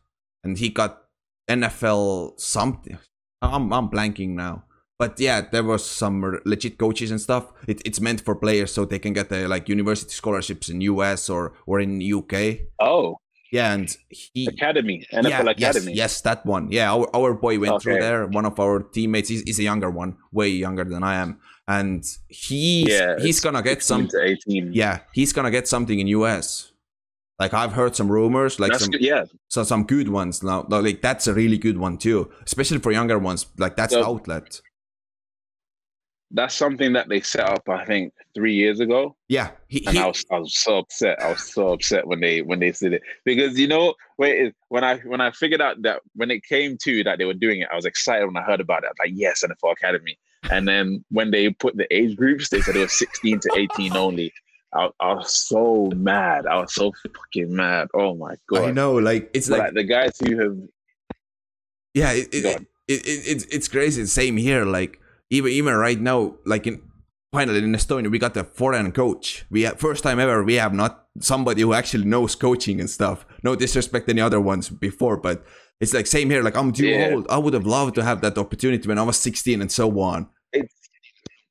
and he got NFL something. I'm I'm blanking now, but yeah, there was some legit coaches and stuff. It, it's meant for players so they can get the like university scholarships in US or or in UK. Oh, yeah, and he academy NFL yeah, academy. Yes, yes, that one. Yeah, our, our boy went okay. through there. One of our teammates is, is a younger one, way younger than I am, and he's yeah, he's gonna get some. To 18. Yeah, he's gonna get something in US. Like I've heard some rumors, like that's some good, yeah, so some good ones now. Like that's a really good one too, especially for younger ones. Like that's so, the outlet that's something that they set up i think three years ago yeah he, and he, I, was, I was so upset i was so upset when they when they did it because you know wait when i when i figured out that when it came to that they were doing it i was excited when i heard about it I was like yes nfl academy and then when they put the age groups they said it was 16 to 18 only I, I, was so mad. I was so fucking mad. Oh my god! I know, like it's like, like, the guys who have. Yeah, it, it, it, it, it's it's crazy. Same here. Like even even right now, like in finally in Estonia, we got a foreign coach. We have, first time ever we have not somebody who actually knows coaching and stuff. No disrespect any other ones before, but it's like same here. Like I'm too yeah. old. I would have loved to have that opportunity when I was 16 and so on. It's,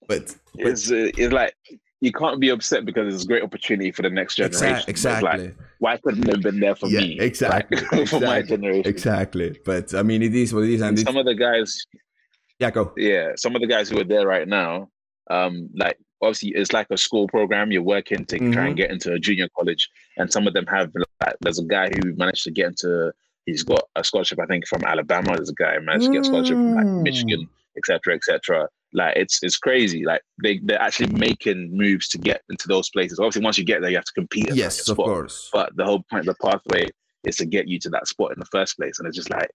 but, but it's uh, it's like you can't be upset because it's a great opportunity for the next generation. Exactly. Like, why couldn't it have been there for yeah, me? Exactly. Like, for exactly. my generation. Exactly. But I mean, it is what it is. And, and some of the guys, yeah, go. Yeah, some of the guys who are there right now, um, like obviously it's like a school program. You're working to mm-hmm. try and mm-hmm. get into a junior college, and some of them have. Like, there's a guy who managed to get into. He's got a scholarship, I think, from Alabama. There's a guy who managed to get a scholarship from like mm. Michigan, etc., etc. Like it's it's crazy. Like they they're actually making moves to get into those places. Obviously, once you get there, you have to compete. Yes, of spot. course. But the whole point, the pathway, is to get you to that spot in the first place. And it's just like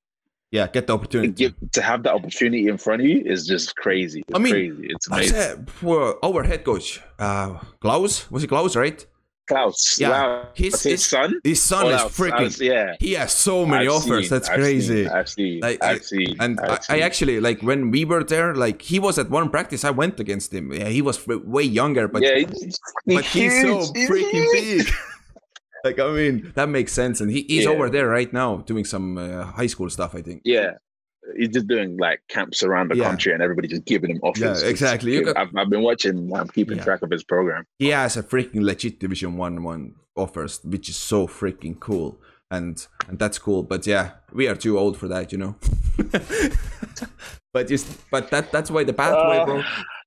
yeah, get the opportunity. To have that opportunity in front of you is just crazy. It's I mean, crazy. It's amazing. I said for our head coach, uh, Klaus, was it Klaus, right? Klaus. Yeah, his, his, son. His son is freaking. Was, yeah, he has so many I've offers. Seen, That's I've crazy. Seen, I've seen. Like, I've seen. And I've I, I, actually like when we were there. Like he was at one practice. I went against him. Yeah, he was way younger, but yeah, he's, but he's, he's so freaking big. like I mean, that makes sense. And he, he's yeah. over there right now doing some uh, high school stuff. I think. Yeah, he's just doing like camps around the yeah. country and everybody just giving him offers. Yeah, exactly. Got, I've, I've, been watching. I'm keeping yeah. track of his program. He has a freaking legit Division One one offers, which is so freaking cool, and and that's cool. But yeah, we are too old for that, you know. but just but that that's why the pathway uh, pro,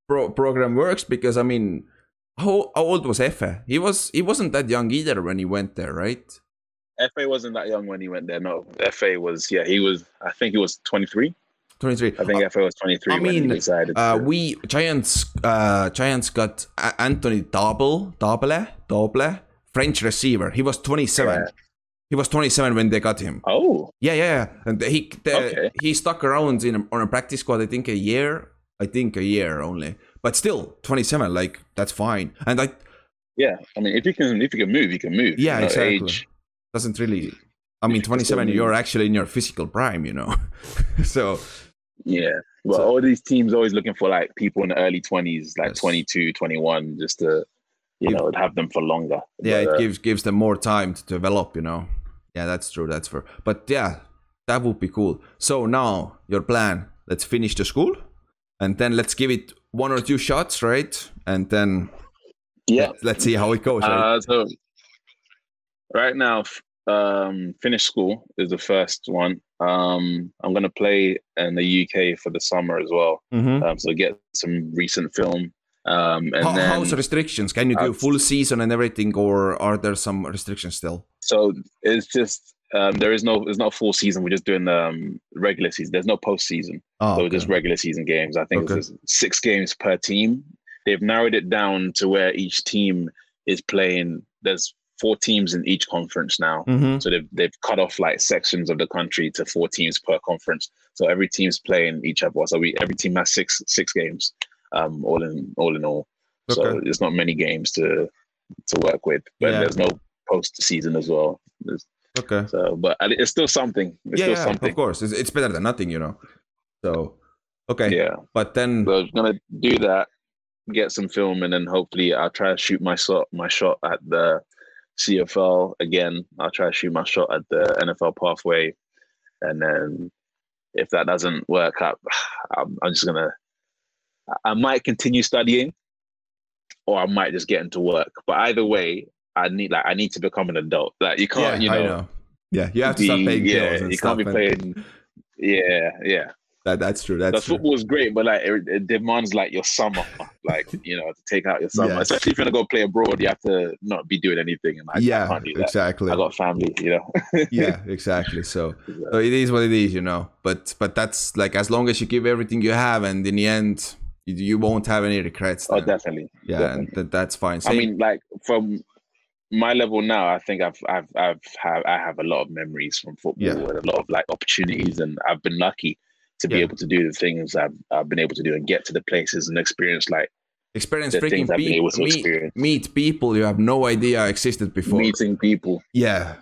pro, program works because I mean. How, how old was Efe? He was he wasn't that young either when he went there, right? Efe wasn't that young when he went there. No, Efe was yeah he was. I think he was twenty three. 23. I think uh, Efe was 23 I mean, decided. Uh, we Giants uh, Giants got Anthony Dablé, Dablé, Dablé, French receiver. He was 27. Yeah. He was 27 when they got him. Oh. Yeah, yeah, and he the, okay. he stuck around in a, on a practice squad. I think a year. I think a year only, but still 27. Like that's fine. And I. Yeah, I mean, if you can if you can move, you can move. Yeah, you know, exactly. Age, doesn't really I mean, 27, you're actually in your physical prime, you know. so, yeah. Well, so, all these teams always looking for like people in the early 20s, like yes. 22, 21, just to, you know, have them for longer. Yeah, but, it uh, gives gives them more time to develop, you know. Yeah, that's true. That's fair. But yeah, that would be cool. So now your plan, let's finish the school and then let's give it one or two shots, right? And then yeah, let's see how it goes. Right? Uh, so right now, um, finish school is the first one. Um, I'm gonna play in the UK for the summer as well. Mm-hmm. Um, so get some recent film. Um, and how, then, how's the restrictions? Can you do full season and everything, or are there some restrictions still? So it's just um, there is no there's not a full season. We're just doing the um, regular season. There's no postseason. Oh, so okay. just regular season games. I think okay. it's six games per team. They've narrowed it down to where each team is playing. There's four teams in each conference now. Mm-hmm. So they've they've cut off like sections of the country to four teams per conference. So every team's playing each other. So we every team has six six games, um, all in all in all. So there's not many games to to work with, but Yeah. there's no post season as well. There's, Okay. so, but it's still something. It's yeah, still yeah, something. of course. It's, it's better than nothing, you know. So, okay. Yeah. But then, So I'm gonna do that, get some film, and then hopefully I'll try to shoot my shot my shot at the CFL again. I'll try to shoot my shot at the NFL pathway, and then if that doesn't work out, I'm, I'm just gonna I might continue studying, or I might just get into work. But either way, I need like I need to become an adult. Like you can't, you I know, know. Yeah, you have to be- paying yeah, bills and you can't be and- playing. Yeah, yeah. That, that's true. The That's true. football is great, but like it, it demands like your summer, like you know, to take out your summer. Especially if you're gonna go play abroad, you have to not be doing anything. And I, I yeah, can't do that. exactly. I got family, you know. yeah, exactly. So, so it is what it is, you know. But but that's like as long as you give everything you have, and in the end, you, you won't have any regrets. oh, definitely. yeah, definitely. and that, that's fine. So I mean, like from my level now, I think I've I've I've have I have a lot of memories from football Yeah. and a lot of like opportunities, and I've been lucky to be Yeah. able to do the things I've I've been able to do and get to the places and experience like experience freaking things I've been people, able to meet, experience. meet people you have no idea existed before. meeting people. Yeah,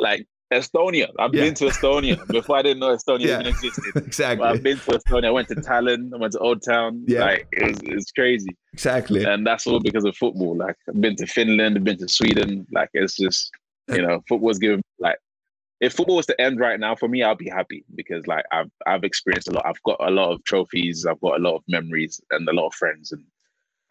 like Estonia. I've Yeah. been to Estonia before I didn't know Estonia Yeah. even existed. exactly, But I've been to Estonia. I went to Tallinn. I went to Old Town. Yeah. Like it was, it's crazy, exactly. and that's all because of football. Like I've been to Finland. I've been to Sweden. Like it's just you know, football's given like. If football was to end right now for me, I'll be happy because like I've I've experienced a lot. I've got a lot of trophies. I've got a lot of memories and a lot of friends and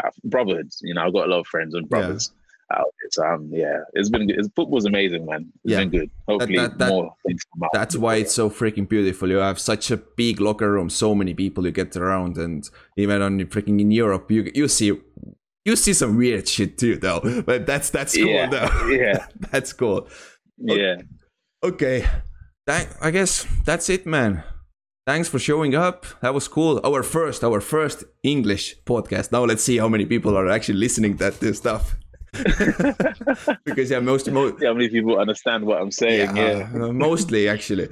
uh, brotherhoods. You know, I've got a lot of friends and brothers. Out. So um, yeah, it's been good. It's, football's amazing, man. It's Yeah. been good. Hopefully, that- that- more things come out. That's why it's so freaking beautiful. You have such a big locker room, so many people you get around, and even on freaking in Europe, you you see you see some weird shit too, though. But that's that's cool, Yeah. though. Yeah. that's cool. yeah. Okay, that, I guess that's it, man. Thanks for showing up. That was cool. Our first, our first English podcast. Now let's see how many people are actually listening to this stuff. because yeah, most most See how many people understand what I'm saying? Yeah. uh, mostly actually.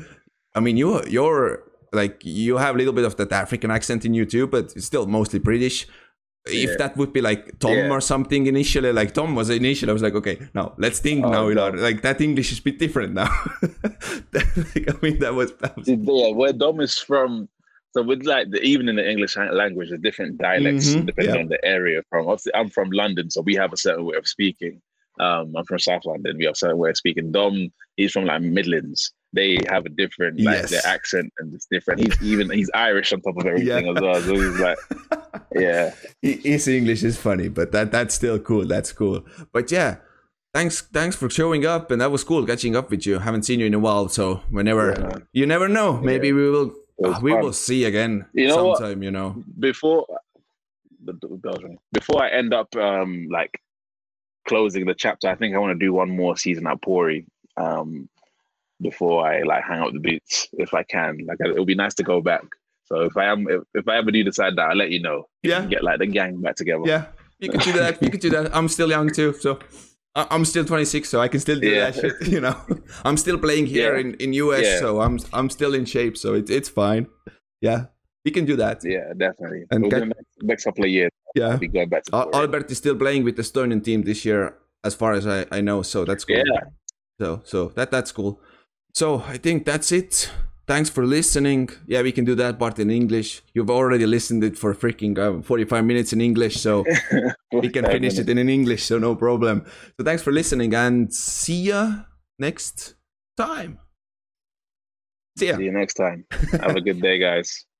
I mean, you you're like you have a little bit of that African accent in you too, but still mostly British. If that would be like Tom Yeah. or something initially, like Tom was initially, I was like, okay, now let's think Oh, now. No. like that English is a bit different now. like, I mean, that was, that was Yeah, where Dom is from. So with like the, even in the English language, there's different dialects Mhm, depending yeah. on the area. From obviously, I'm from London, so we have a certain way of speaking. Um, I'm from South London. We have a certain way of speaking. Dom, he's from like Midlands. They have a different like Yes. their accent and it's different. He's even he's Irish on top of everything as well. So he's like, yeah, his English is funny, but that that's still cool. That's cool. But yeah, thanks thanks for showing up, and that was cool catching up with you. Haven't seen you in a while, so whenever Yeah, you never know, maybe we will It we fun. will see again You know what? sometime. You know. before the the bells ring. before I end up um like closing the chapter, I think I want to do one more season at Pori um before I like hang up the boots if I can. Like it'll be nice to go back. So if I am if, if I ever do decide that, I'll let you know. Yeah. Get like the gang back together. Yeah, you can do that. You can do that. I'm still young too, so I'm still 26, so I can still do Yeah. that shit. You know, I'm still playing here Yeah. in in US, Yeah. so I'm I'm still in shape, so it's it's fine. Yeah, we can do that. Yeah, definitely. And the next, couple of years, Yeah, be going back to Al- Pori. Albert is still playing with the Estonian team this year, as far as I I know. So that's cool. Yeah. So so that that's cool. So I think that's it. Thanks for listening. Yeah, we can do that part in English. You've already listened it for freaking uh, 45 minutes in English, so we can finish it in, in English, so no problem. So thanks for listening and see ya next time. See ya. See you next time. Have a good day, guys.